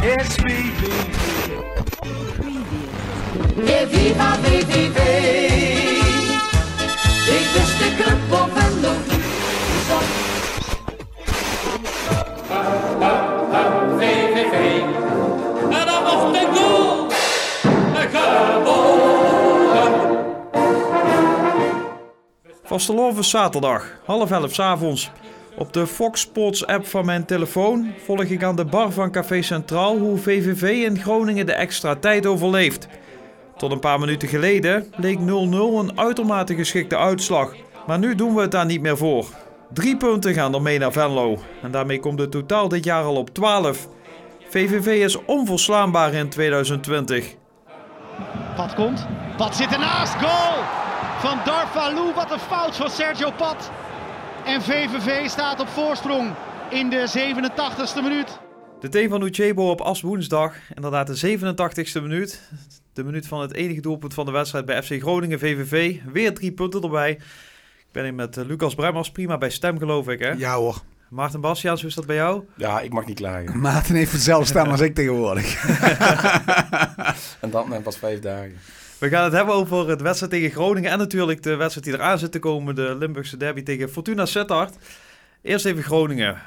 Weer viva VVV. Ik wist de club op en nog niet. Zaterdag, half elf 's avonds. Op de Fox Sports app van mijn telefoon volg ik aan de bar van Café Centraal hoe VVV in Groningen de extra tijd overleeft. Tot een paar minuten geleden leek 0-0 een uitermate geschikte uitslag. Maar nu doen we het daar niet meer voor. Drie punten gaan er mee naar Venlo. En daarmee komt het totaal dit jaar al op 12. VVV is onverslaanbaar in 2020. Pat komt. Pat zit ernaast. Goal van Darfalou. Wat een fout van Sergio Pat. En VVV staat op voorsprong in de 87ste minuut. De team van Uchebo op As woensdag, inderdaad de 87ste minuut. De minuut van het enige doelpunt van de wedstrijd bij FC Groningen VVV. Weer drie punten erbij. Ik ben hier met eh, Lucas Bremmers, prima bij stem geloof ik hè? Ja hoor. Maarten Bastiaans, hoe is dat bij jou? Ja, ik mag niet klagen. Maarten heeft hetzelfde stem als ik tegenwoordig. En dat net pas vijf dagen. We gaan het hebben over het wedstrijd tegen Groningen en natuurlijk de wedstrijd die eraan zit te komen. De Limburgse derby tegen Fortuna Sittard. Eerst even Groningen.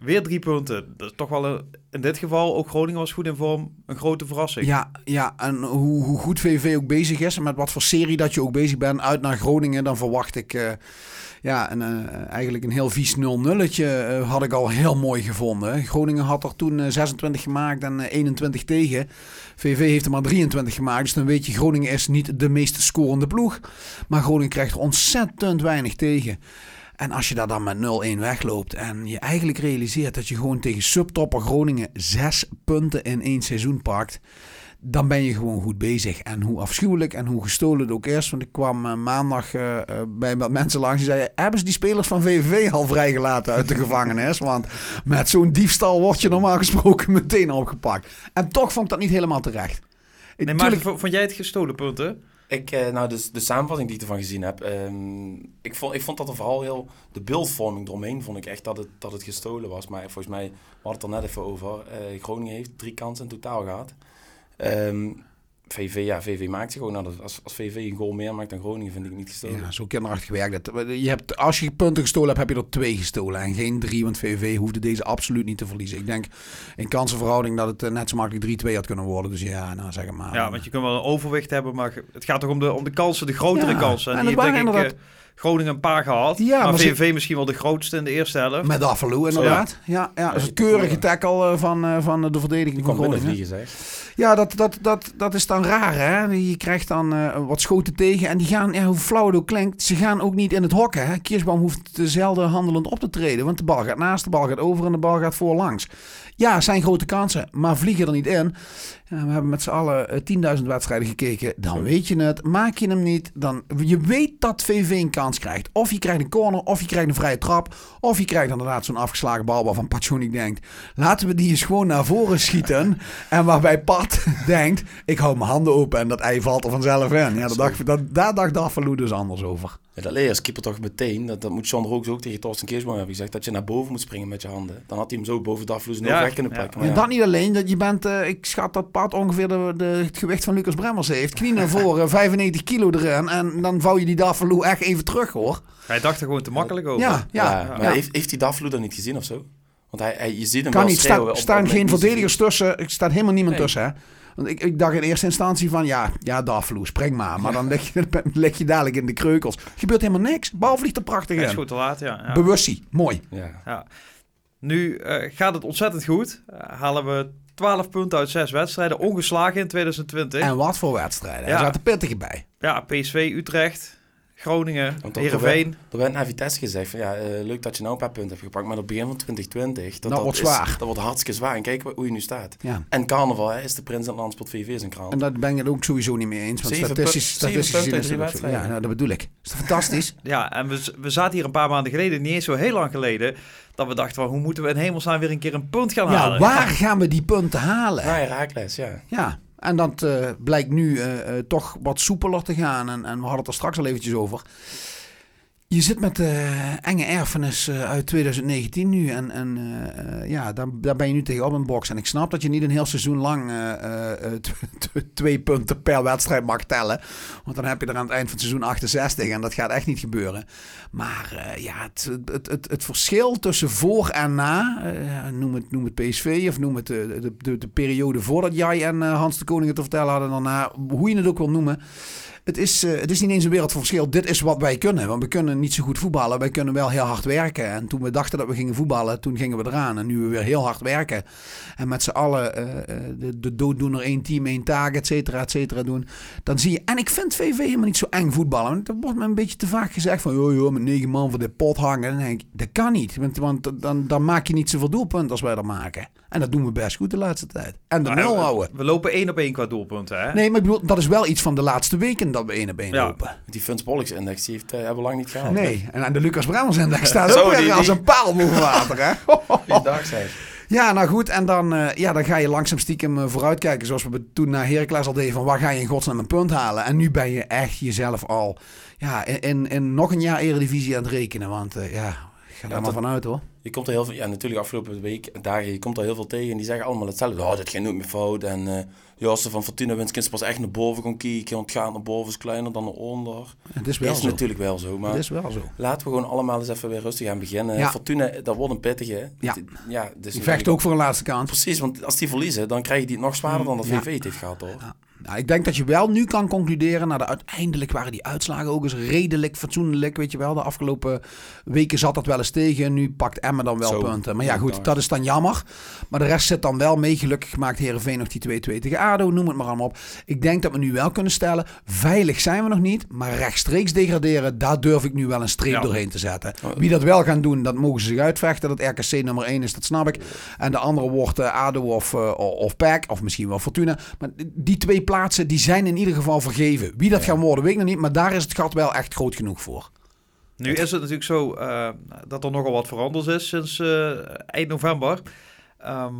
Weer drie punten. Dat is toch wel een, in dit geval, ook Groningen was goed in vorm, een grote verrassing. Ja, ja en hoe, hoe goed VVV ook bezig is en met wat voor serie dat je ook bezig bent uit naar Groningen, dan verwacht ik eh, ja, een, eh, eigenlijk een heel vies 0-0'tje eh, had ik al heel mooi gevonden. Groningen had er toen eh, 26 gemaakt en eh, 21 tegen. VV heeft er maar 23 gemaakt, dus dan weet je Groningen is niet de meest scorende ploeg. Maar Groningen krijgt er ontzettend weinig tegen. En als je daar dan met 0-1 wegloopt en je eigenlijk realiseert dat je gewoon tegen subtopper Groningen zes punten in één seizoen pakt, dan ben je gewoon goed bezig. En hoe afschuwelijk en hoe gestolen het ook is. Want ik kwam eh, maandag eh, eh, bij wat mensen langs die zeiden, hebben ze die spelers van VVV al vrijgelaten uit de gevangenis? Want met zo'n diefstal word je normaal gesproken meteen opgepakt. En toch vond ik dat niet helemaal terecht. Nee, maar Tuurlijk- vond jij het gestolen punten? Ik, eh, nou, dus de samenvatting die ik ervan gezien heb, ehm, ik, vond, ik vond dat er vooral heel, de beeldvorming eromheen vond ik echt dat het, dat het gestolen was. Maar volgens mij, we het er net even over, eh, Groningen heeft drie kansen in totaal gehad. Ehm, VV, ja, VV maakt zich gewoon, nou, dat- als, als VV een goal meer maakt dan Groningen, vind ik niet gestolen. Ja, zo kinderachtig werkt het. Je hebt, als je punten gestolen hebt, heb je er twee gestolen. En geen drie, want VVV hoefde deze absoluut niet te verliezen. Ik denk in kansenverhouding dat het eh, net zo makkelijk 3-2 had kunnen worden. Dus ja, nou zeg maar. Ja, want je kunt wel een overwicht hebben, maar het gaat toch om de, om de kansen, de grotere Ja, kansen. en En dat die heeft waren denk ik inderdaad- Groningen een paar gehad. Ja, maar, ze- misschien wel de grootste in de eerste helft. Met Affalou inderdaad. Ja, ja, dat is een keurige tackle eh, van, eh, van de verdediging Die van Groningen. Ja, dat, dat, dat, dat is dan raar, hè. Je krijgt dan eh, wat schoten tegen en die gaan, ja, hoe flauw het ook klinkt, ze gaan ook niet in het hokken, hè. Kirsbaum hoeft dezelfde handelend op te treden, want de bal gaat naast, de bal gaat over en de bal gaat voorlangs. Ja, zijn grote kansen, maar vliegen er niet in. Ja, we hebben met z'n allen eh, 10.000 wedstrijden gekeken. Dan weet je het. Maak je hem niet, dan... Je weet dat VV een kans krijgt. Of je krijgt een corner, of je krijgt een vrije trap. Of je krijgt inderdaad zo'n afgeslagen bal waarvan Pachonik denkt... Laten we die eens gewoon naar voren schieten. en waarbij Pat denkt... Ik hou mijn handen open en dat ei valt er vanzelf in. Ja, dat dacht, dat, daar dacht dus anders over. Ja, dat leer je als keeper toch meteen. Dat, dat moet John Rooks ook tegen Torsten Keersboom hebben gezegd. Dat je naar boven moet springen met je handen. Dan had hij hem zo boven de afvloes Ja, weg kunnen ja. pakken. En Maar dat niet alleen, dat je bent, eh, ik schat dat Pat ongeveer de, de, het gewicht van Lucas Bremmers heeft. Knie naar voren, 95 kilo erin. En dan vouw je die Daffalou echt even terug hoor. Hij dacht er gewoon te makkelijk over. Ja, ja. Ja, maar ja. Heeft, heeft hij Dafvloed dan niet gezien of zo? Want hij, hij, je ziet hem Kan wel niet, schreeuwen staan, geen verdedigers tussen. Er staat helemaal niemand Nee. tussen. Hè? Want ik, ik dacht in eerste instantie van, ja, ja Daffalou, spring maar. Maar dan leg je, leg je dadelijk in de kreukels. Gebeurt helemaal niks. Bal vliegt er prachtig Hij is in. goed te laat, ja. ja. Bewustie, mooi. Ja. Ja. Nu eh, gaat het ontzettend goed. Eh, halen we 12 punten uit 6 wedstrijden, ongeslagen in 2020. En wat voor wedstrijden. Ja. Er zaten pittige bij. Ja, PSV, Utrecht, Groningen, Want er- Heerenveen. Er werd naar Vitesse gezegd van ja, eh, leuk dat je nou een paar punten hebt gepakt, maar op het begin van 2020, dat, Dat wordt is- zwaar. dat wordt hartstikke zwaar. En kijk hoe je nu staat. Ja. En carnaval hè, is de prins en landspot VV zijn krant. En daar ben ik het ook sowieso niet mee eens. Want Zeven statistisch, zeven statistisch gezien punten is ook zo. Ja, nou, dat bedoel ik. Is dat fantastisch? Ja, en we, we zaten hier een paar maanden geleden, niet eens zo heel lang geleden, dat we dachten, van, hoe moeten we in hemelsnaam weer een keer een punt gaan ja, halen? waar gaan we die punten halen? Ja, Herakles, ja. Ja, en dat eh, blijkt nu eh, eh, toch wat soepeler te gaan. En, en we hadden het er straks al eventjes over. Je zit met de enge erfenis eh, uit 2019 nu. En, en eh, eh, ja, daar, ben je nu tegen op een box. En ik snap dat je niet een heel seizoen lang eh, eh, eh, tw- tw- twee punten per wedstrijd mag tellen. Want dan heb je er aan het eind van het seizoen 68. En dat gaat echt niet gebeuren. Maar eh, ja, het, het, het, verschil tussen voor en na. eh, noem, het, noem het PSV of noem het eh, de, de, de, de periode voordat jij en eh, Hans de Koning het te vertellen hadden. Daarna, hoe je het ook wil noemen. Het is, eh, het is niet eens een wereld van verschil. Dit is wat wij kunnen. Want we kunnen niet zo goed voetballen. Wij kunnen wel heel hard werken. En toen we dachten dat we gingen voetballen, toen gingen we eraan. En nu we weer heel hard werken. En met z'n allen eh, de, de dooddoener, één team, één taak, et cetera, et cetera doen. Dan zie je... En ik vind VV helemaal niet zo eng voetballen. Want er wordt me een beetje te vaak gezegd van... Joh, joh, met negen man voor de pot hangen. Dan denk ik, dat kan niet. Want, want dan, dan maak je niet zoveel doelpunten als wij er maken. En dat doen we best goed de laatste tijd. En de Nou, nul houden. We lopen één op één qua doelpunten, hè? Nee, maar ik bedoel, dat is wel iets van de laatste weken op één Ja. lopen. Die Bollocks index die heeft, eh, hebben we lang niet gehaald. Nee, en aan de Lucas Bramers index staat Zo, ook die- als een paal boven water, hè? Zeg. Ja, nou goed. En dan, eh, ja, dan ga je langzaam stiekem eh, vooruitkijken. Zoals we toen naar Heracles al deden. Van waar ga je in godsnaam een punt halen? En nu ben je echt jezelf al ja, in, in, in nog een jaar eredivisie aan het rekenen. Want eh, ja, ga daar maar vanuit hoor. Je komt er heel veel, ja natuurlijk afgelopen week, dagen, je komt er heel veel tegen en die zeggen allemaal hetzelfde. Oh, dit ging nooit meer fout. En eh ja, als ze van Fortuna winst, pas echt naar boven gaan kijken. Want het gaat naar boven is kleiner dan naar onder. Het is wel is zo. natuurlijk wel zo. Maar Het is wel zo. laten we gewoon allemaal eens even weer rustig aan beginnen. Ja. Fortuna, dat wordt een pittige. Ja. Ja dus Die vecht ook voor een laatste kans. Precies, want als die verliezen, dan krijg je die nog zwaarder dan dat Ja. VV het heeft gehad hoor. Nou, ik denk dat je wel nu kan concluderen. Nou, de, uiteindelijk waren die uitslagen ook eens redelijk fatsoenlijk. Weet je wel, de afgelopen weken zat dat wel eens tegen. Nu pakt Emmen dan wel Zo, punten. Maar ja, goed, dat is dan jammer. Maar de rest zit dan wel mee. Gelukkig maakt Herenveen nog die 2-2 tegen ADO. Noem het maar allemaal op. Ik denk dat we nu wel kunnen stellen. Veilig zijn we nog niet. Maar rechtstreeks degraderen, daar durf ik nu wel een streep Ja. doorheen te zetten. Wie dat wel gaan doen, dat mogen ze zich uitvechten. Dat RKC nummer 1 is, dat snap ik. En de andere wordt eh, ADO of, eh, of PEC. Of misschien wel Fortuna. Maar die twee plaatsen, die zijn in ieder geval vergeven. Wie dat gaan worden, weet ik nog niet. Maar daar is het gat wel echt groot genoeg voor. Nu is het natuurlijk zo eh, dat er nogal wat veranderd is sinds eh, eind november. Ehm,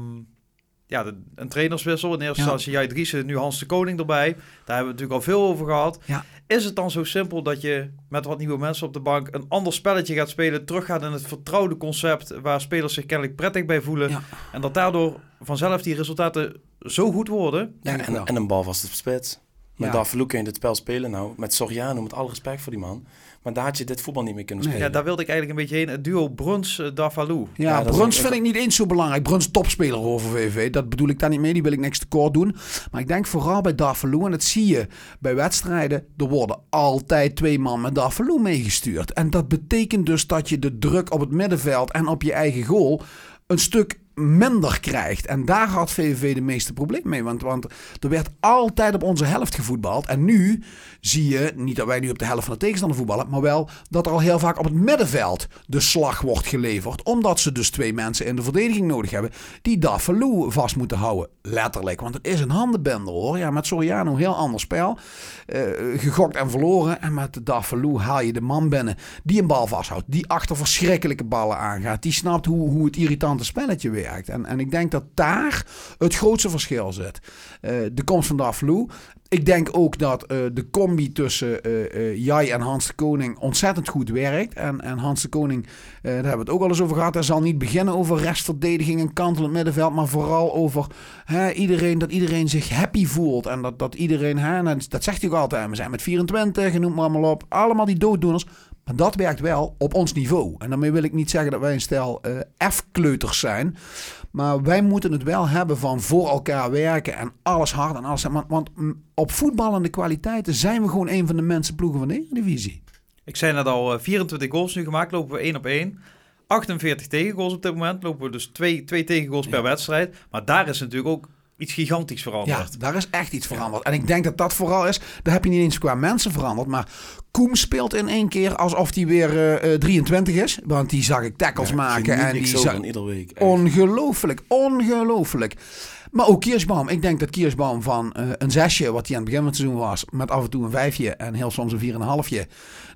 ja, de- een trainerswissel. In eerste Ja. instantie Jij Driessen, nu Hans de Koning erbij. Daar hebben we natuurlijk al veel over gehad. Ja. Is het dan zo simpel dat je met wat nieuwe mensen op de bank een ander spelletje gaat spelen, teruggaat in het vertrouwde concept waar spelers zich kennelijk prettig bij voelen Ja. en dat daardoor vanzelf die resultaten zo goed worden? Ik en, en een bal vast op spits. Met Ja. Kun je dit spel spelen nou. Met Soriano, met alle respect voor die man. Maar daar had je dit voetbal niet meer kunnen Nee. spelen. Ja, daar wilde ik eigenlijk een beetje heen. Het duo Bruns-Davalou. Ja, Ja, is Bruns vind ik niet eens zo belangrijk. Bruns topspeler over VV. Dat bedoel ik daar niet mee. Die wil ik niks tekort doen. Maar ik denk vooral bij Darfalou. En dat zie je bij wedstrijden. Er worden altijd twee man met Darfalou meegestuurd. En dat betekent dus dat je de druk op het middenveld en op je eigen goal een stuk minder krijgt. En daar had VVV de meeste problemen mee. Want, want er werd altijd op onze helft gevoetbald. En nu zie je, niet dat wij nu op de helft van de tegenstander voetballen, maar wel dat er al heel vaak op het middenveld de slag wordt geleverd. Omdat ze dus twee mensen in de verdediging nodig hebben die Daffalou vast moeten houden. Letterlijk, want het is een handenbender hoor. Ja, met Soriano heel ander spel. Eh, gegokt en verloren. En met Daffalou haal je de man binnen die een bal vasthoudt. Die achter verschrikkelijke ballen aangaat. Die snapt hoe, hoe het irritante spelletje En, en ik denk dat daar het grootste verschil zit. Eh, de komst van Daffalou. Ik denk ook dat eh, de combi tussen eh Jai en Hans de Koning ontzettend goed werkt. En, en Hans de Koning, daar hebben we het ook al eens over gehad. Hij zal niet beginnen over restverdediging en kantelend middenveld. Maar vooral over hè, iedereen, dat iedereen zich happy voelt. En dat, dat iedereen, hè, dat zegt hij ook altijd. We zijn met 24, noem maar allemaal op. Allemaal die dooddoeners. Maar dat werkt wel op ons niveau. En daarmee wil ik niet zeggen dat wij een stel eh F-kleuters zijn. Maar wij moeten het wel hebben van voor elkaar werken en alles hard en alles. Want, want mm, op voetballende kwaliteiten zijn we gewoon een van de mensenploegen van de Eredivisie. Ik zei net al, eh, 24 goals nu gemaakt, lopen we 1 op 1. 48 tegengoals op dit moment, lopen we dus 2, twee tegengoals per wedstrijd. Maar daar is natuurlijk ook iets gigantisch Ja, veranderd. daar is echt iets veranderd. En ik denk dat dat vooral is, daar heb je niet eens qua mensen veranderd. Maar Koem speelt in één keer alsof hij weer eh, eh, 23 is. Want die zag ik tackles maken. En die zo zag, van iedere week. echt. Ongelooflijk, ongelooflijk. Maar ook Kiersbaum. Ik denk dat Kiersbaum van eh, een zesje, wat hij aan het begin van het seizoen was, met af en toe een vijfje en heel soms een vier en een halfje,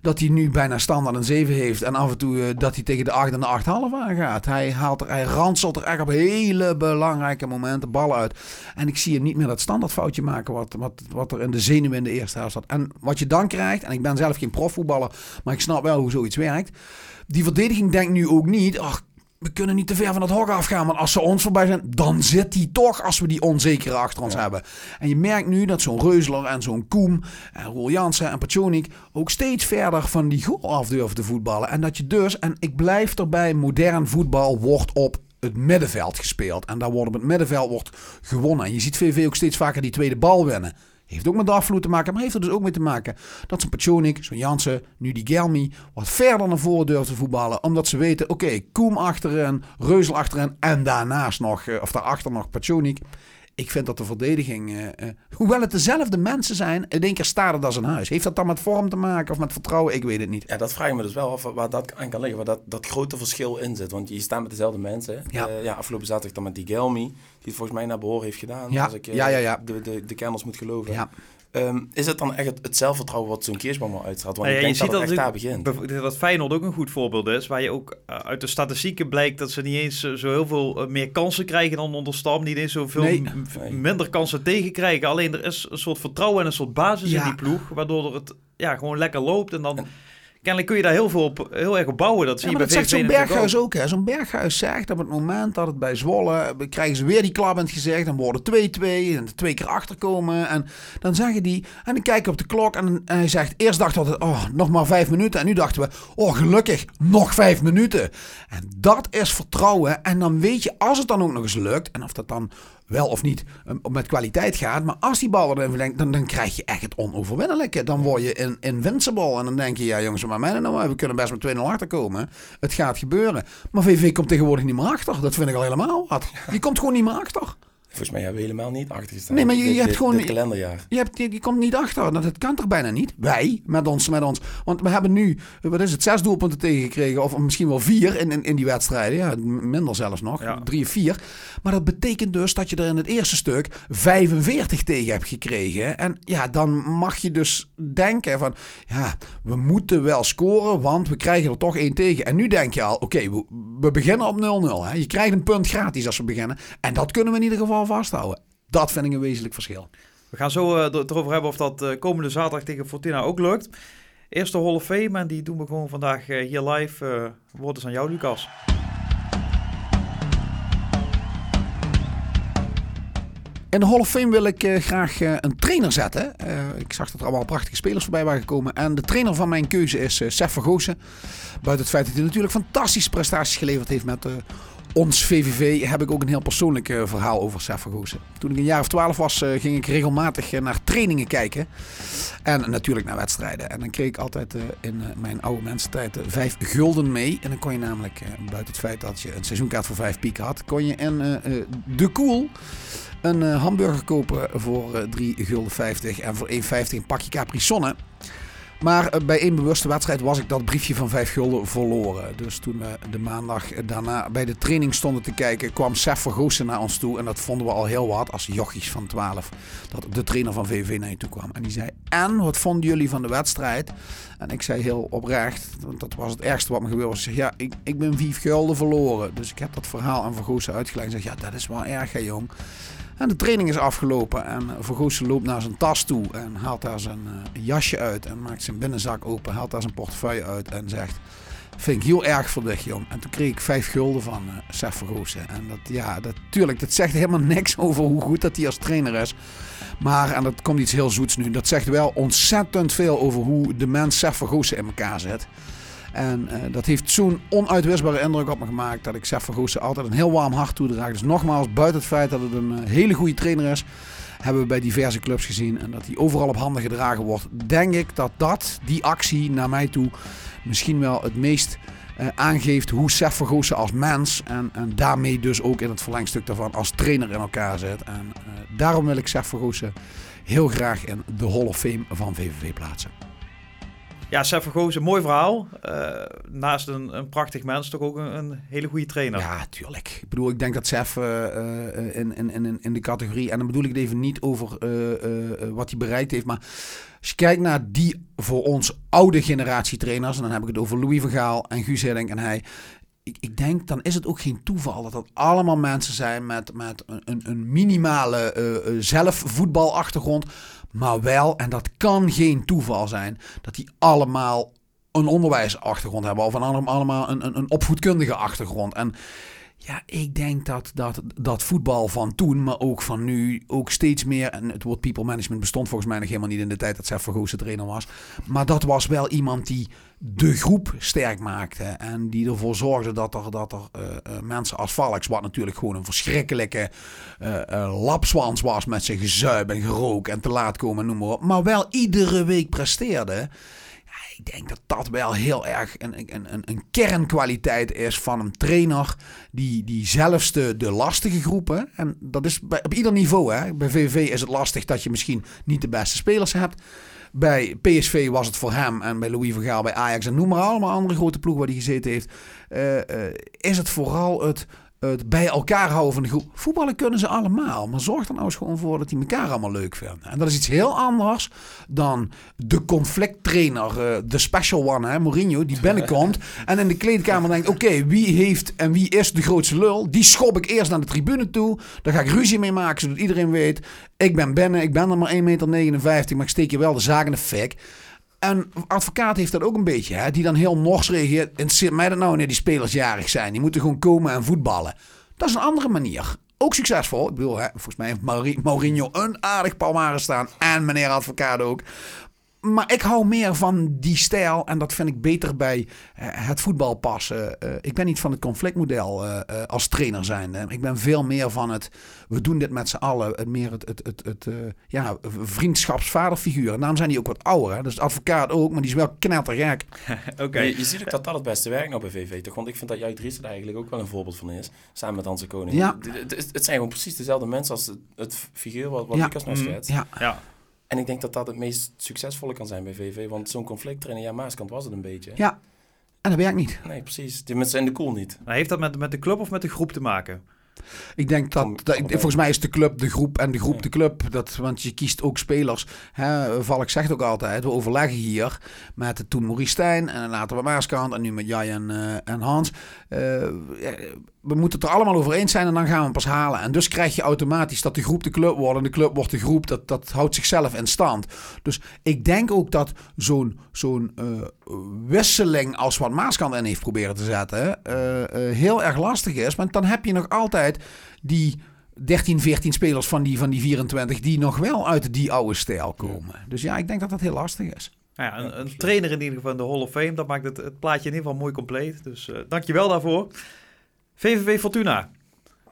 dat hij nu bijna standaard een zeven heeft en af en toe eh, dat hij tegen de acht en de acht half aangaat. Hij haalt er, hij ranselt er echt op hele belangrijke momenten ballen uit. En ik zie hem niet meer dat standaardfoutje maken wat, wat, wat er in de zenuwen in de eerste helft zat. En wat je dan krijgt, en ik ben zelf geen profvoetballer, maar ik snap wel hoe zoiets werkt. Die verdediging denkt nu ook niet, ach, we kunnen niet te ver van het hok afgaan. Want als ze ons voorbij zijn, dan zit die toch als we die onzekere achter ons hebben. En je merkt nu dat zo'n Reusler en zo'n Koem en Roel Jansen en Pachonik ook steeds verder van die goal af durven te voetballen. En dat je dus, en ik blijf erbij, modern voetbal wordt op het middenveld gespeeld. En daar wordt op het middenveld wordt gewonnen. En je ziet VV ook steeds vaker die tweede bal winnen. Heeft ook met dagvloed te maken, maar heeft er dus ook mee te maken dat zo'n Pachonik, zo'n Jansen, nu die Gelmi, wat verder naar voren durft te voetballen. Omdat ze weten, oké, Koem achterin, Reuzel achterin en daarnaast nog, eh, of daarachter nog Pachonik. Ik vind dat de verdediging, eh, eh, hoewel het dezelfde mensen zijn, in één keer staat het als een huis. Heeft dat dan met vorm te maken of met vertrouwen? Ik weet het niet. Ja, dat vraag ik me dus wel af waar dat aan kan liggen, waar dat, dat grote verschil in zit. Want je staat met dezelfde mensen. Ja. Ja. ja, afgelopen zaterdag dan met die Gelmi, die het volgens mij naar behoren heeft gedaan. Ja. Als ik eh, Ja, ja, ja. De, de, de kenners moet geloven. Ja. Ehm, is het dan echt het, het zelfvertrouwen wat zo'n Keersboom wel uitstraalt? Want Nou ik denk dat het echt daar begint. dat Feyenoord ook een goed voorbeeld is. Waar je ook eh, uit de statistieken blijkt dat ze niet eens eh, zo heel veel eh, meer kansen krijgen dan onder Stam. Niet eens zoveel Nee. minder kansen tegenkrijgen. Alleen er is een soort vertrouwen en een soort basis Ja. in die ploeg. Waardoor het ja, gewoon lekker loopt. En dan kennelijk kun je daar heel, veel op, heel erg op bouwen. Dat zie Ja, je bij dat zegt VVV zo'n Berghuis ook. hè. Zo'n Berghuis zegt op het moment dat het bij Zwolle... krijgen ze weer die klap in het gezicht. Dan worden 2-2 en twee keer achterkomen. En dan zeggen die... En dan kijken op de klok en, en hij zegt... Eerst dachten we, oh, nog maar vijf minuten. En nu dachten we, oh gelukkig, nog vijf minuten. En dat is vertrouwen. En dan weet je, als het dan ook nog eens lukt... En of dat dan wel of niet um, met kwaliteit gaat. Maar als die bal erin verlengt, dan, dan krijg je echt het onoverwinnelijke. Dan word je in, invincible. En dan denk je, ja jongens, maar mij nou, we kunnen best met 2-0 achterkomen. Het gaat gebeuren. Maar VV komt tegenwoordig niet meer achter. Dat vind ik al helemaal wat. Die komt gewoon niet meer achter. Volgens mij hebben we helemaal niet achtergestaan. Nee, maar je- je Dit- hebt dit- gewoon- Dit kalenderjaar. Je, hebt, je, je komt niet achter. Dat, het kan toch bijna niet? Wij, met ons, met ons. Want we hebben nu, wat is het, zes doelpunten tegengekregen. Of misschien wel vier in, in, in die wedstrijden. Ja, minder zelfs nog. Ja. Drie of vier. Maar dat betekent dus dat je er in het eerste stuk 45 tegen hebt gekregen. En ja, dan mag je dus denken van... Ja, we moeten wel scoren, want we krijgen er toch één tegen. En nu denk je al, oké, we, we beginnen op 0-0. hè. Je krijgt een punt gratis als we beginnen. En dat kunnen we in ieder geval vasthouden. Dat vind ik een wezenlijk verschil. We gaan zo eh, er- erover hebben of dat eh, komende zaterdag tegen Fortuna ook lukt. Eerste Hall of Fame en die doen we gewoon vandaag eh, hier live. woord is aan jou, Lucas. In de Hall of Fame wil ik graag een trainer zetten. Ik zag dat er allemaal prachtige spelers voorbij waren gekomen. En de trainer van mijn keuze is Sef Vergozen. Buiten het feit dat hij natuurlijk fantastische prestaties geleverd heeft met eh, ons VVV... heb ik ook een heel persoonlijk eh, verhaal over Sef Vergozen. Toen ik een jaar of twaalf was, eh, ging ik regelmatig eh, naar trainingen kijken. En natuurlijk naar wedstrijden. En dan kreeg ik altijd in mijn oude mensentijd vijf gulden mee. En dan kon je namelijk, buiten het feit dat je een seizoenkaart voor vijf piek had... kon je eh, de Koel een hamburger kopen voor eh 3 gulden 50 en voor 1,50 een pakje Capri Sonne. Maar eh, bij één bewuste wedstrijd was ik dat briefje van 5 gulden verloren. Dus toen we de maandag daarna bij de training stonden te kijken, kwam Sef Vergoosen naar ons toe. En dat vonden we al heel wat als jochies van 12. Dat de trainer van VVV naar je toe kwam. En die zei, en wat vonden jullie van de wedstrijd? En ik zei heel oprecht, want dat was het ergste wat me gebeurde. Ik zeg, ja, ik, ik ben 5 gulden verloren. Dus ik heb dat verhaal aan Vergoosen uitgelegd. Ik zeg, ja, dat is wel erg hè jong. En de training is afgelopen en Vergoosen loopt naar zijn tas toe en haalt daar zijn uh, jasje uit en maakt zijn binnenzak open, haalt daar zijn portefeuille uit en zegt, vind ik heel erg voor dich jong. En toen kreeg ik vijf gulden van uh. En dat, ja, dat, tuurlijk, dat zegt helemaal niks over hoe goed dat hij als trainer is. Maar, en dat komt iets heel zoets nu, dat zegt wel ontzettend veel over hoe de mens Sef Vergoosen in elkaar zit. En uh, dat heeft zo'n onuitwisbare indruk op me gemaakt dat ik Sef Vergoosen altijd een heel warm hart toedraag. Dus nogmaals, buiten het feit dat het een uh, hele goede trainer is, hebben we bij diverse clubs gezien. En dat hij overal op handen gedragen wordt. Denk ik dat dat, die actie naar mij toe, misschien wel het meest uh, aangeeft hoe Sef Vergoosen als mens en, en, daarmee dus ook in het verlengstuk daarvan als trainer in elkaar zit. En daarom wil ik Sef Vergoosen heel graag in de Hall of Fame van VVV plaatsen. Ja, Sef Vergozen, mooi verhaal. Eh, naast een, een prachtig mens, toch ook een, een hele goede trainer. Ja, tuurlijk. Ik bedoel, ik denk dat Sef eh, eh, in, in, in, in de categorie... En dan bedoel ik het even niet over eh, eh, eh, wat hij bereikt heeft. Maar als je kijkt naar die voor ons oude generatie trainers... en dan heb ik het over Louis van Gaal en Guus Hiddink en hij... Ik, ik denk, dan is het ook geen toeval dat dat allemaal mensen zijn met, met een, een, minimale eh, zelfvoetbalachtergrond. Maar wel, en dat kan geen toeval zijn, dat die allemaal een onderwijsachtergrond hebben. Of een allemaal een, een, een opvoedkundige achtergrond. En ja, ik denk dat, dat dat voetbal van toen, maar ook van nu, ook steeds meer. En het woord people management bestond volgens mij nog helemaal niet in de tijd dat Sef Vergoes trainer was. Maar dat was wel iemand die de groep sterk maakte. En die ervoor zorgde dat er, dat er eh, eh, mensen als Valks, wat natuurlijk gewoon een verschrikkelijke eh, lapswans was met zijn gezuip en gerook en te laat komen, noem maar op. Maar wel iedere week presteerde. Ik denk dat dat wel heel erg een, een, een, een kernkwaliteit is van een trainer. Die, die zelfs de, de lastige groepen. En dat is bij, op ieder niveau. Hè. Bij VVV is het lastig dat je misschien niet de beste spelers hebt. Bij PSV was het voor hem en bij Louis van Gaal bij Ajax en noem maar allemaal andere grote ploegen waar hij gezeten heeft. eh, eh, is het vooral het, het bij elkaar houden van de groep. Voetballen kunnen ze allemaal, maar zorg er nou eens gewoon voor dat die elkaar allemaal leuk vinden. En dat is iets heel anders dan de conflicttrainer, eh, de special one, hè, Mourinho, die binnenkomt en in de kleedkamer denkt: oké, wie heeft en wie is de grootste lul? Die schop ik eerst naar de tribune toe. Daar ga ik ruzie mee maken, zodat iedereen weet: ik ben binnen, ik ben er maar 1,59 meter, maar ik steek je wel de zaak in de fik. En advocaat heeft dat ook een beetje, hè? die dan heel nors reageert. Interesseert mij dat nou wanneer die spelers jarig zijn? Die moeten gewoon komen en voetballen. Dat is een andere manier. Ook succesvol. Ik bedoel, hè, volgens mij heeft Mourinho een aardig palmares staan. En meneer advocaat ook. Maar ik hou meer van die stijl. En dat vind ik beter bij eh, het voetbal passen. Eh, ik ben niet van het conflictmodel eh, eh, als trainer zijn. Ik ben veel meer van het... We doen dit met z'n allen. Het, meer het, het, het, het eh, ja, vriendschapsvaderfiguur. En daarom zijn die ook wat ouder. Hè? Dus de advocaat ook. Maar die is wel knettergek. Oké. Je, je ziet ook dat dat het beste werkt nou bij VV, toch? Want ik vind dat jij Dries er eigenlijk ook wel een voorbeeld van is. Samen met Hanse Koning. Ja. Het, het- het zijn gewoon precies dezelfde mensen als het, het figuur wat, wat Ja. Lucas nou schetst. Ja. Ja. En ik denk dat dat het meest succesvolle kan zijn bij VV. Want zo'n conflicttrainer, ja, Maaskant was het een beetje. ja. En dat werkt niet. Nee, precies. Die mensen zijn de cool niet. Nou, heeft dat met, met de club of met de groep te maken? Ik denk dat, Kom- dat- kom volgens mij is de club de groep en de groep Ja. de club. Dat, want je kiest ook spelers. Hè, Valk zegt ook altijd, we overleggen hier met toen Maurice Stijn en later met Maaskant en nu met Jai en, eh, en Hans. Eh, ja, we moeten het er allemaal over eens zijn en dan gaan we hem pas halen. En dus krijg je automatisch dat de groep de club wordt en de club wordt de groep. Dat, dat houdt zichzelf in stand. Dus ik denk ook dat zo'n zo'n eh, wisseling als wat Maaskant in heeft proberen te zetten, eh, eh, heel erg lastig is. Want dan heb je nog altijd die 13, 14 spelers van die, van die 24 die nog wel uit die oude stijl komen. Dus ja, ik denk dat dat heel lastig is. Nou ja, een, een trainer in ieder geval in de Hall of Fame, dat maakt het, het plaatje in ieder geval mooi compleet. Dus eh dankjewel daarvoor. VVV Fortuna,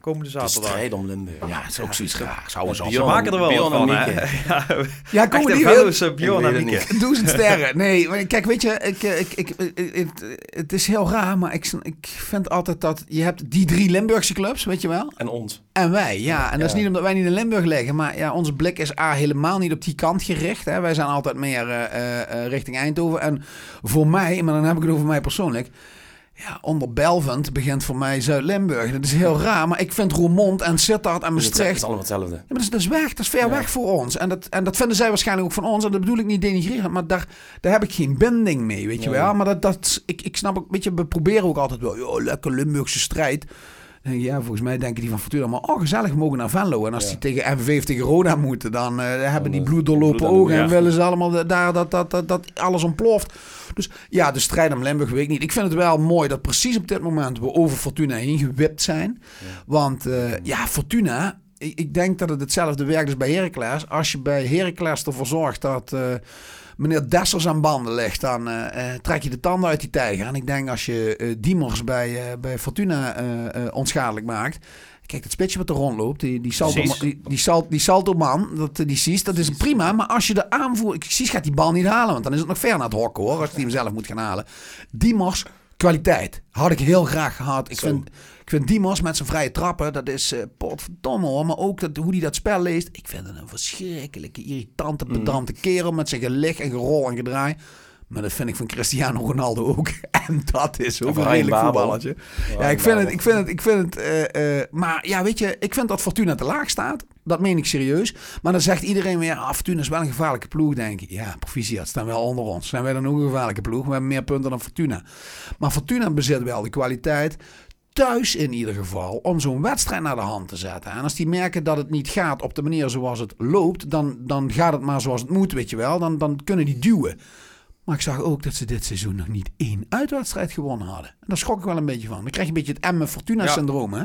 komende De zaterdag. strijd om Limburg. Ja, het is ook zoiets raar. Zouden ze al Bjorn- maken er wel Bjorn van, hè? Ja, Ja, komen echte die weer? eh, Bjorn Ik en Mieke. Duizend sterren. Nee, maar kijk, weet je, ik, eh, ik, ik, ik- het, het is heel raar, maar ik, ik vind altijd dat je hebt die drie Limburgse clubs, weet je wel? En ons. En wij, ja. En dat is niet omdat wij niet in Limburg liggen, maar ja, onze blik is A, helemaal niet op die kant gericht. Hè. Wij zijn altijd meer eh, eh, eh, richting Eindhoven. En voor mij, maar dan heb ik het over mij persoonlijk. Ja, onder Belvent begint voor mij Zuid-Limburg. Dat is heel raar, maar ik vind Roermond en Sittard en Dus het is Maastricht... allemaal hetzelfde. Ja, maar dat is, dat is weg, dat is ver Ja. weg voor ons. En dat, en dat vinden zij waarschijnlijk ook van ons. En dat bedoel ik niet denigreren, maar daar, daar heb ik geen binding mee, weet je wel. Maar dat, dat, ik, ik snap ook, weet je, we proberen ook altijd wel, joh, lekker Limburgse strijd. Denk je, ja, volgens mij denken die van Fortuna, maar oh, gezellig, mogen naar Venlo. En als Ja. die tegen MVV of tegen Roda moeten, dan eh, hebben die eh, bloeddoorlopen bloed aan de ogen en willen ze allemaal de- daar dat, dat, dat, dat alles ontploft. Dus ja, de strijd om Limburg weet ik niet. Ik vind het wel mooi dat precies op dit moment we over Fortuna heen gewipt zijn. Want eh, ja, Fortuna, ik, ik denk dat het hetzelfde werkt als bij Heracles. Als je bij Heracles ervoor zorgt dat eh, meneer Dessers aan banden ligt, dan eh, eh, trek je de tanden uit die tijger. En ik denk als je eh, Diemers bij, bij Fortuna onschadelijk maakt. Kijk, dat spitsje wat er rondloopt, die, die, salto, die, die, sal, die salto man, dat, die Cies, dat is prima. Maar als je de aanvoer... Cies gaat die bal niet halen, want dan is het nog ver naar het hok hoor. Als hij hem zelf moet gaan halen. Diemers, kwaliteit. Had ik heel graag gehad. Ik Zo. vind, ik vind Diemers met zijn vrije trappen, dat is eh potverdomme hoor. Maar ook dat, hoe hij dat spel leest. Ik vind het een verschrikkelijke, irritante, pedante kerel met zijn geleg en gerol en gedraai. Maar dat vind ik van Cristiano Ronaldo ook. En dat is ook een redelijk Babel. voetballertje. Ja, ik vind het, ik vind het, ik vind het, maar ja, weet je, ik vind dat Fortuna te laag staat. Dat meen ik serieus. Maar dan zegt iedereen weer, ah, Fortuna is wel een gevaarlijke ploeg, denk ik. Ja, proficiat, staan wel onder ons. Zijn wij dan ook een gevaarlijke ploeg? We hebben meer punten dan Fortuna. Maar Fortuna bezit wel de kwaliteit, thuis in ieder geval, om zo'n wedstrijd naar de hand te zetten. En als die merken dat het niet gaat op de manier zoals het loopt, dan, dan gaat het maar zoals het moet, weet je wel. Dan, dan kunnen die duwen. Maar ik zag ook dat ze dit seizoen nog niet één uitwedstrijd gewonnen hadden. En daar schrok ik wel een beetje van. Dan krijg je een beetje het Emmen-Fortuna-syndroom. hè?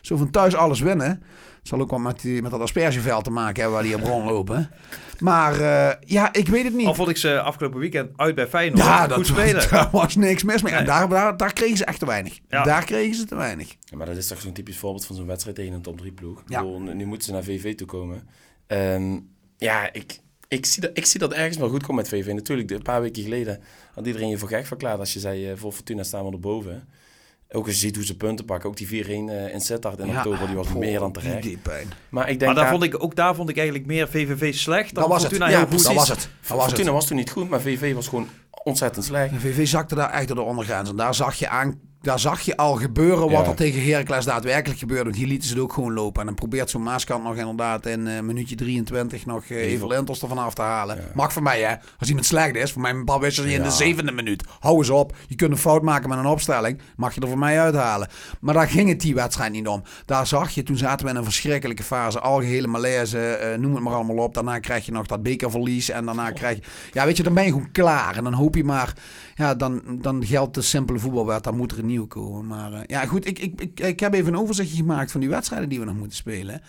Zo van thuis alles winnen. Het zal ook wel met, die, met dat aspergeveld te maken hebben waar die op rondlopen. Maar eh, ja, ik weet het niet. Al vond ik ze afgelopen weekend uit bij Feyenoord. ja, goed dat, spelen. daar was niks mis mee. En Nee. daar, daar, daar kregen ze echt te weinig. Ja. Daar kregen ze te weinig. Ja, maar dat is toch zo'n typisch voorbeeld van zo'n wedstrijd tegen een top 3 ploeg. Ja. bedoel, nu, moeten ze naar VV toe komen. Ehm, ja, ik, ik, zie dat, ik zie dat ergens wel goed komen met VV. Natuurlijk, de- een paar weken geleden had iedereen je voor gek verklaard als je zei eh, voor Fortuna staan we erboven. Ook als je ziet hoe ze punten pakken. Ook die 4-1 eh, in Sittard in oktober, die was meer dan die terecht. deed pijn. Maar ik denk Maar daar vond ik, ook daar vond ik eigenlijk meer VVV slecht dan Dat was het. Ja, precies. Dat was het. Dat was Fortuna het. was toen niet goed, maar VV was gewoon ontzettend slecht. De VV zakte daar echt door de ondergrens. En daar zag je, aan, daar zag je al gebeuren wat Ja. er tegen Heracles daadwerkelijk gebeurde. Want hier lieten ze het ook gewoon lopen. En dan probeert zo'n Maaskant nog inderdaad in eh, minuutje 23 nog eh even Lentels ervan af te halen. Mag voor mij hè. Als iemand slecht is, voor mij een wissel je in de zevende minuut. Hou eens op. Je kunt een fout maken met een opstelling. Mag je er voor mij uithalen. Maar daar ging het die wedstrijd niet om. Daar zag je, toen zaten we in een verschrikkelijke fase. Algehele malaise, eh, noem het maar allemaal op. Daarna krijg je nog dat bekerverlies. En daarna krijg je... Ja, weet je, dan ben je gewoon klaar. En dan hoop je maar... Ja, dan, dan geldt de simpele voetbalwet. Dan moet er een nieuw komen. Maar eh, ja, goed. Ik, ik, ik, ik heb even een overzichtje gemaakt van die wedstrijden die we nog moeten spelen.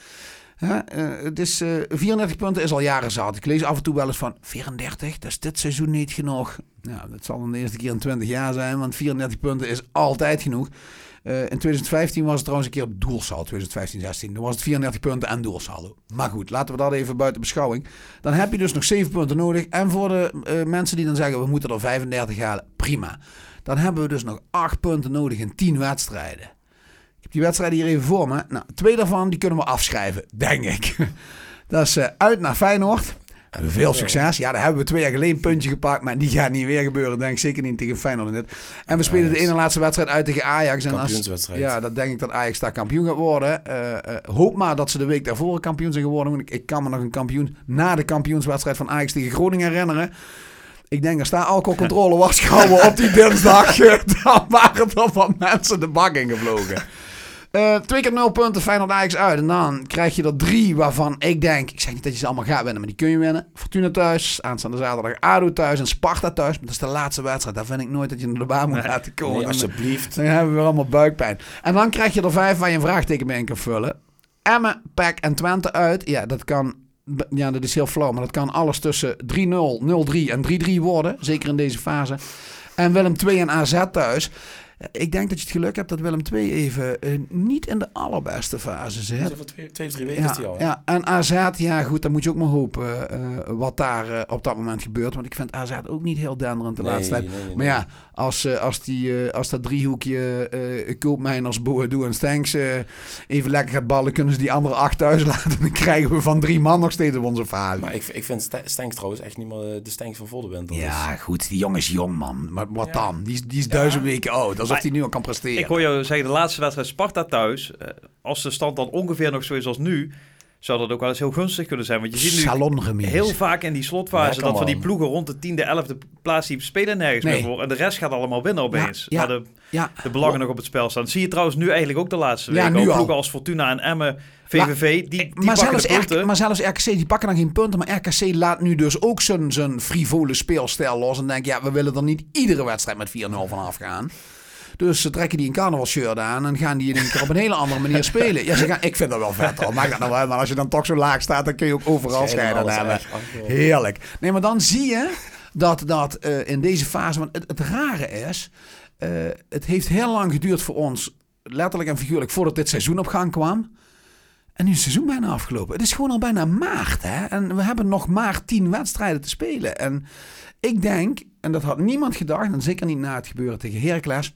Eh, het is, eh 34 punten is al jaren zat. Ik lees af en toe wel eens van 34, dat is dit seizoen niet genoeg. Nou, dat zal dan de eerste keer in 20 jaar zijn, want 34 punten is altijd genoeg. Eh, in 2015 was het trouwens een keer doelsaldo, 2015, 16. Dan was het 34 punten en doelsaldo. Maar goed, laten we dat even buiten beschouwing. Dan heb je dus nog 7 punten nodig. En voor de eh, mensen die dan zeggen, we moeten er 35 halen, prima. Dan hebben we dus nog 8 punten nodig in 10 wedstrijden. Ik heb die wedstrijden hier even voor me. Nou, twee daarvan die kunnen we afschrijven, denk ik. Dat is eh, uit naar Feyenoord. Veel succes. Ja, daar hebben we twee jaar geleden een puntje gepakt. Maar die gaat niet weer gebeuren, denk ik. Zeker niet tegen Feyenoord in dit. En we spelen de ene laatste wedstrijd uit tegen Ajax. En als, ja, dat denk ik dat Ajax daar kampioen gaat worden. Eh, hoop maar dat ze de week daarvoor kampioen zijn geworden. Want ik, ik kan me nog een kampioen na de kampioenswedstrijd van Ajax tegen Groningen herinneren. Ik denk, als daar alcoholcontrole was gehouden op die dinsdag, dan waren er van mensen de bak in Eh, twee keer nul punten, Feyenoord Ajax uit. En dan krijg je er drie waarvan ik denk... Ik zeg niet dat je ze allemaal gaat winnen, maar die kun je winnen. Fortuna thuis, aanstaande zaterdag ADO thuis en Sparta thuis. Maar dat is de laatste wedstrijd. Daar vind ik nooit dat je naar de baan moet laten komen. Nee, alsjeblieft. dan hebben we weer allemaal buikpijn. En dan krijg je er vijf waar je een vraagteken bij in kan vullen. Emmen, PEC en Twente uit. Ja, dat kan... Ja, dat is heel flauw, maar dat kan alles tussen 3-0, 0-3 en 3-3 worden. Zeker in deze fase. En Willem 2 en AZ thuis. Ik denk dat je het geluk hebt dat Willem 2 even eh, niet in de allerbeste fase zit. Voor twee, drie weken Ja, is die al. hè? ja, en AZ, ja goed, dan moet je ook maar hopen eh, wat daar eh, op dat moment gebeurt. Want ik vind AZ ook niet heel denderend de Nee, laatste tijd. nee, nee, Maar ja, als, als, die, als dat driehoekje uh, Koopmijners, Boadu en Stanks even lekker gaat ballen, kunnen ze die andere acht thuis laten. Dan krijgen we van drie man nog steeds op onze fase. Maar ik, ik vind Stanks trouwens echt niet meer de Stanks van Voldewinter. Ja, goed, die jongen is jong, man. Maar wat dan? Die is, die is duizend weken oud. Hij nu al kan presteren. Ik hoor jou zeggen, de laatste wedstrijd Sparta thuis. eh, als de stand dan ongeveer nog zo is als nu, zou dat ook wel eens heel gunstig kunnen zijn. Want je ziet nu heel vaak in die slotfase dat van die ploegen rond de tiende, elfde plaats die spelen nergens Nee. meer voor. En de rest gaat allemaal winnen opeens. Ja, ja. De, Ja. de belangen nog op het spel staan. Zie je trouwens nu eigenlijk ook de laatste Ja, weken. Ook al. ploegen als Fortuna en Emmen, VVV, die, die maar, pakken zelfs punten. RK, maar zelfs RKC, die pakken dan geen punten. Maar RKC laat nu dus ook zijn, frivole speelstijl los. En denkt, ja, we willen er niet iedere wedstrijd met 4-0 vanaf gaan. Dus ze trekken die een carnavalshirt aan en gaan die in keer op een hele andere manier spelen. Ja, ze gaan, ik vind dat wel vet hoor. Maakt dat nou wel. Maar als je dan toch zo laag staat, dan kun je ook overal Scheiden hebben. Heerlijk. Nee, maar dan zie je dat, dat eh, in deze fase... Want het, het rare is, eh, het heeft heel lang geduurd voor ons, letterlijk en figuurlijk, voordat dit seizoen op gang kwam. En nu is het seizoen bijna afgelopen. Het is gewoon al bijna maart. Hè? En we hebben nog maar tien wedstrijden te spelen. En ik denk, en dat had niemand gedacht, en zeker niet na het gebeuren tegen Heracles,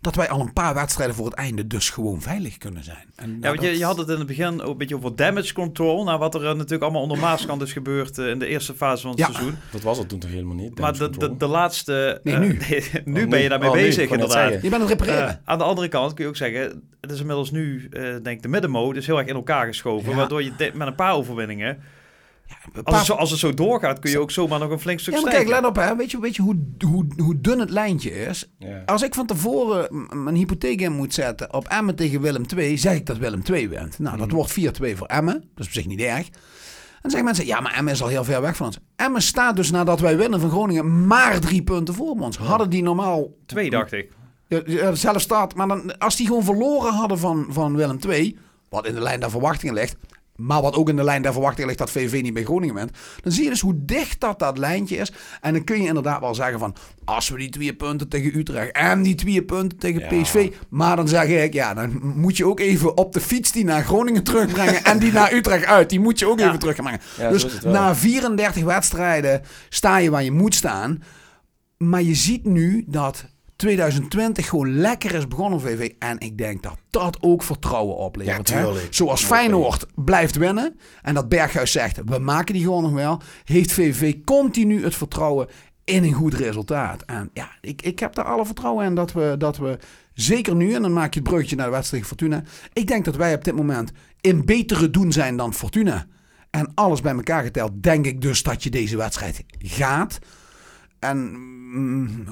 dat wij al een paar wedstrijden voor het einde dus gewoon veilig kunnen zijn. En, Ja, nou, want je, dat- je had het in het begin ook een beetje over damage control. Nou, wat er eh, natuurlijk allemaal onder Maaskant is gebeurd eh, in de eerste fase van het Ja. seizoen. Dat was het toen toch helemaal niet? Maar de, de, laatste... Nee, eh, nu. nu Oh, ben je daarmee Oh, bezig, inderdaad. Je bent aan het repareren. Aan de andere kant kun je ook zeggen, het is inmiddels nu, eh, denk ik, de middenmode is heel erg in elkaar geschoven. Ja. Waardoor je met een paar overwinningen, Een als het, zo, als het zo doorgaat, kun je ook zomaar nog een flink stuk Ja, maar kijk, stijgen. let op hè. Weet je, weet je hoe, hoe, hoe dun het lijntje is? Ja. Als ik van tevoren mijn hypotheek in moet zetten op Emmen tegen Willem II, zeg ik dat Willem II wint. Nou, dat wordt 4-2 voor Emmen. Dat is op zich niet erg. En dan zeggen mensen, ja, maar Emmen is al heel ver weg van ons. Emmen staat dus nadat wij winnen van Groningen maar drie punten voor ons. Hadden die normaal Twee, dacht ik. ja, ja, zelf staat. Maar dan, als die gewoon verloren hadden van, van Willem II, wat in de lijn der verwachtingen ligt, maar wat ook in de lijn der verwachtingen ligt dat VV niet bij Groningen bent, dan zie je dus hoe dicht dat dat lijntje is. En dan kun je inderdaad wel zeggen van, als we die twee punten tegen Utrecht en die twee punten tegen Ja. PSV, maar dan zeg ik, ja, dan moet je ook even op de fiets die naar Groningen terugbrengen en die naar Utrecht uit, die moet je ook even terugbrengen. Ja, dus na 34 wedstrijden sta je waar je moet staan. Maar je ziet nu dat 2020 gewoon lekker is begonnen, VV. En ik denk dat dat ook vertrouwen oplevert. Ja. Zoals Feyenoord blijft winnen. En dat Berghuis zegt, we maken die gewoon nog wel. Heeft VV continu het vertrouwen in een goed resultaat. En ja, ik, ik heb daar alle vertrouwen in dat we, dat we zeker nu... en dan maak je het bruggetje naar de wedstrijd Fortuna... ik denk dat wij op dit moment in betere doen zijn dan Fortuna. En alles bij elkaar geteld, denk ik dus dat je deze wedstrijd gaat. En mm,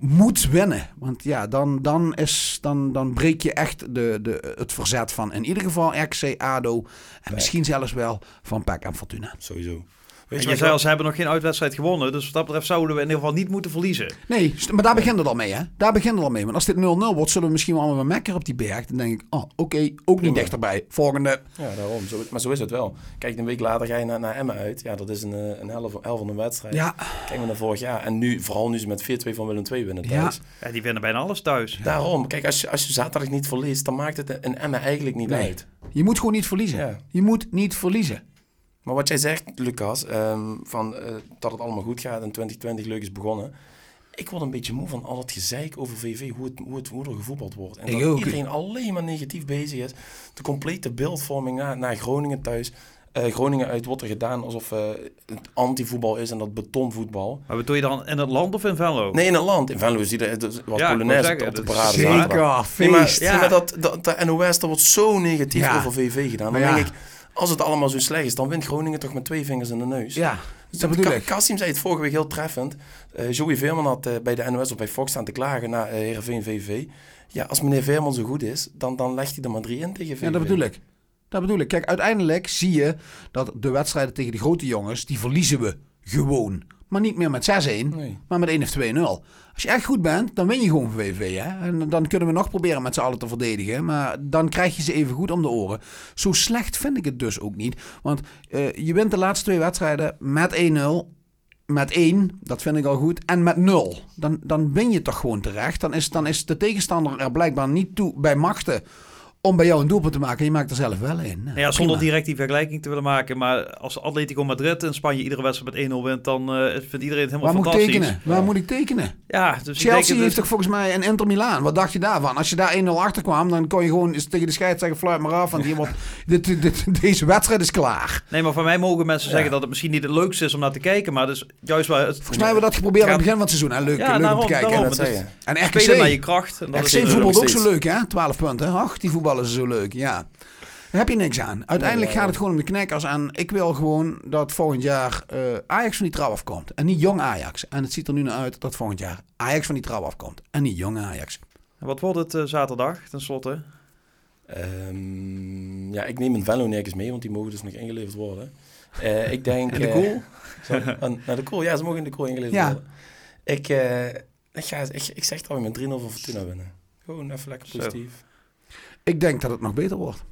moet winnen. Want ja, dan, dan, is, dan, dan breek je echt de, de, het verzet van in ieder geval RC, ADO. En misschien zelfs wel van PEC en Fortuna. Sowieso. En Weet je wat zei ik al, ze hebben nog geen uitwedstrijd gewonnen. Dus wat dat betreft zouden we in ieder geval niet moeten verliezen. Nee, maar daar begint het al mee, hè? Daar begint het al mee. Want als dit 0-0 wordt, zullen we misschien wel allemaal mekker op die berg. Dan denk ik, oh, oké, ook niet dichterbij. Volgende. Ja, daarom. Zo, maar zo is het wel. Kijk, een week later ga je naar, naar Emmen uit. Ja, dat is een, eh, een helft, van een wedstrijd. Ja, Kijk maar naar vorig jaar. En nu, vooral nu ze met 4-2 van Willem II winnen thuis. Ja, die winnen bijna alles thuis. Daarom. Kijk, als je, als je zaterdag niet verliest, dan maakt het een Emmen eigenlijk niet Nee. uit. je moet gewoon niet verliezen. Ja. Je moet niet verliezen. Maar wat jij zegt, Lucas, ehm, van, eh, dat het allemaal goed gaat en 2020 leuk is begonnen. Ik word een beetje moe van al het gezeik over VV, hoe, het, hoe, het, hoe er gevoetbald wordt. En Ik dat ook. iedereen alleen maar negatief bezig is. De complete beeldvorming naar, naar Groningen thuis. Eh, Groningen uit wordt er gedaan alsof eh, het antivoetbal is en dat betonvoetbal. Maar bedoel je dan in het land of in Venlo? Nee, in een land. In Venlo zie je, dat Ja, ik Polonaise op, zeggen, op de dat parade. Zeker. Nee, maar, ja. dat, dat, de NOS, daar wordt zo negatief Ja. over VV gedaan. Dan ja. denk ik, als het allemaal zo slecht is, dan wint Groningen toch met twee vingers in de neus. Ja, Dus dat bedoel ik. Kassim zei het vorige week heel treffend. Eh, Joey Veerman had eh, bij de NOS of bij Fox staan te klagen naar uh, Heerenveen VV. Ja, als meneer Veerman zo goed is, dan, dan legt hij er maar drie in tegen VV. Ja, dat bedoel ik. Dat bedoel ik. Kijk, uiteindelijk zie je dat de wedstrijden tegen de grote jongens, die verliezen we gewoon. Maar niet meer met 6-1, Nee. maar met 1 of 2-0. Als je echt goed bent, dan win je gewoon van VV. Hè? En dan kunnen we nog proberen met z'n allen te verdedigen. Maar dan krijg je ze even goed om de oren. Zo slecht vind ik het dus ook niet. Want eh, je wint de laatste twee wedstrijden met 1-0. Met 1, dat vind ik al goed. En met 0. Dan, dan win je toch gewoon terecht. Dan is, dan is de tegenstander er blijkbaar niet toe bij machten om bij jou een doelpunt te maken. Je maakt er zelf wel in. Nou, Ja, zonder prima. direct die vergelijking te willen maken. Maar als Atletico Madrid in Spanje iedere wedstrijd met 1-0 wint, dan eh, vindt iedereen het helemaal Waar moet ik tekenen? Waar moet ik tekenen? Ja, dus ik Chelsea denk het heeft toch volgens mij een Inter Milaan. Wat dacht je daarvan? Als je daar 1-0 achter kwam, dan kon je gewoon eens tegen de scheid zeggen: fluit maar af, want hier wordt, dit, dit, dit- deze wedstrijd is klaar. Nee, maar van mij mogen mensen zeggen dat het misschien niet het leukste is om naar te kijken. Maar dus juist wel... Het, Volgens mij hebben we dat geprobeerd aan het begin van het seizoen. Hè? Leuk, leuk om te kijken. daarom. dat. En naar je kracht. En dat RKC is voetbalt ook zo leuk, hè? 12 punten. Ach, die voetballen ze zo leuk. Ja. Daar heb je niks aan. Uiteindelijk gaat het gewoon om de knekkers. En ik wil gewoon dat volgend jaar eh, Ajax van die trouw afkomt. En niet jong Ajax. En het ziet er nu naar uit dat volgend jaar Ajax van die trouw afkomt. En niet jong Ajax. Wat wordt het eh, zaterdag, tenslotte? Ehm, ja, ik neem een Venlo nergens mee, want die mogen dus nog ingeleverd worden. Eh, ik denk... In de eh, naar de kool, ja, ze mogen in de kool ingeleverd Ja. worden. Ik, eh, ik, ga, ik, ik zeg dat we met 3-0 van Fortuna winnen. Gewoon even lekker Zo. Ik denk dat het nog beter wordt.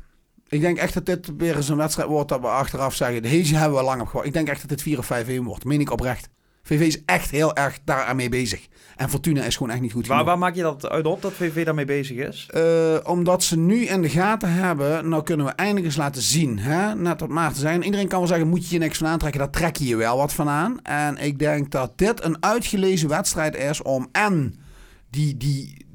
Ik denk echt dat dit weer eens een wedstrijd wordt dat we achteraf zeggen... Deze hebben we lang op gewacht. Ik denk echt dat dit 4 of 5-1 wordt. Meen ik oprecht. VV is echt heel erg daarmee bezig. En Fortuna is gewoon echt niet goed Waar, waar maak je dat uit op, dat VV daarmee bezig is? Eh, omdat ze nu in de gaten hebben, nou kunnen we eindelijk eens laten zien. Hè? Net wat Maarten zei. Iedereen kan wel zeggen, moet je je niks van aantrekken. Daar trek je je wel wat van aan. En ik denk dat dit een uitgelezen wedstrijd is om en die, die,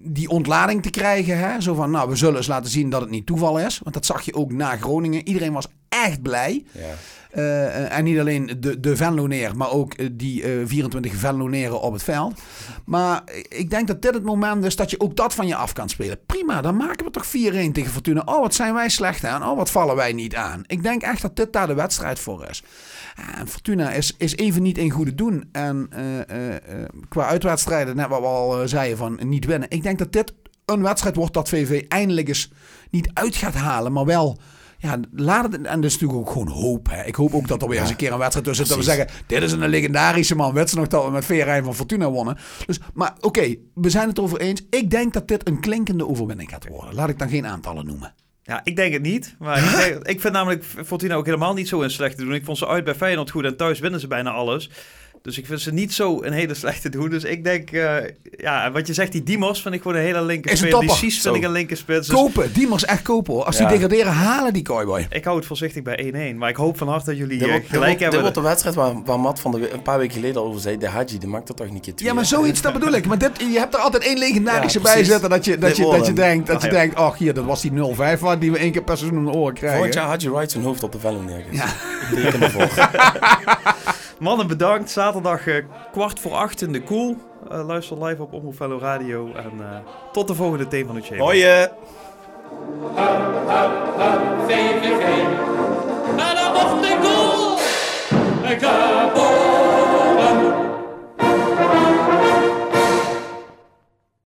die ontlading te krijgen. Hè? Zo van, nou, we zullen eens laten zien dat het niet toeval is. Want dat zag je ook na Groningen. Iedereen was echt blij. Ja. Eh, en niet alleen de, de Venloneer, maar ook eh, die eh 24 Venloneren op het veld. Maar ik denk dat dit het moment is dat je ook dat van je af kan spelen. Prima, dan maken we toch 4-1 tegen Fortuna. Oh, wat zijn wij slecht aan. Oh, wat vallen wij niet aan. Ik denk echt dat dit daar de wedstrijd voor is. En Fortuna is, is even niet in goede doen. En qua uitwedstrijden, net wat we al zeiden, van niet winnen. Ik denk dat dit een wedstrijd wordt dat VV eindelijk eens niet uit gaat halen, maar wel... Ja, laat het, en dat is natuurlijk ook gewoon hoop. Hè. Ik hoop ook dat er weer eens een keer een wedstrijd tussen zit. Dat we precies. zeggen, dit is een legendarische man. Weet ze nog dat we met Veerijn van Fortuna wonnen. Dus, maar oké, we zijn het erover eens. Ik denk dat dit een klinkende overwinning gaat worden. Laat ik dan geen aantallen noemen. Ja, ik denk het niet. Maar ik, denk- ik vind namelijk Fortuna ook helemaal niet zo in slechte doen. Ik vond ze uit bij Feyenoord goed en thuis winnen ze bijna alles. Dus ik vind ze niet zo een hele slechte doen. Dus ik denk, eh, ja, wat je zegt, die Dimos vind ik gewoon een hele linker Is een spits. Die vind ik een linker spits. Dus Kopen, die moest echt kopen hoor. Als die degraderen, halen die cowboy. ik hou het voorzichtig bij 1-1. Maar ik hoop van harte dat jullie Dit eh, dit, gelijk wordt, dit hebben. wordt de wedstrijd waar, waar Matt van de, een paar weken geleden over zei. De Haji, die maakt er toch niet een keer twee. Ja, maar zoiets, dat bedoel ik. Maar dit, je hebt er altijd één legendarische Ja, bij zitten. Dat je, dat je, dat je denkt, dat je Ja, denkt, ach hier, dat was die 0-5 waar die we één keer per seizoen om de oren krijgen. Volgend jaar Haji Wright zijn hoofd op de vellen neergezet. Ja. Ik teken ervoor. Mannen, bedankt. Zaterdag kwart voor acht in de koel. Cool. Luister live op Omroep Radio. En tot de volgende thema van. Hoi je!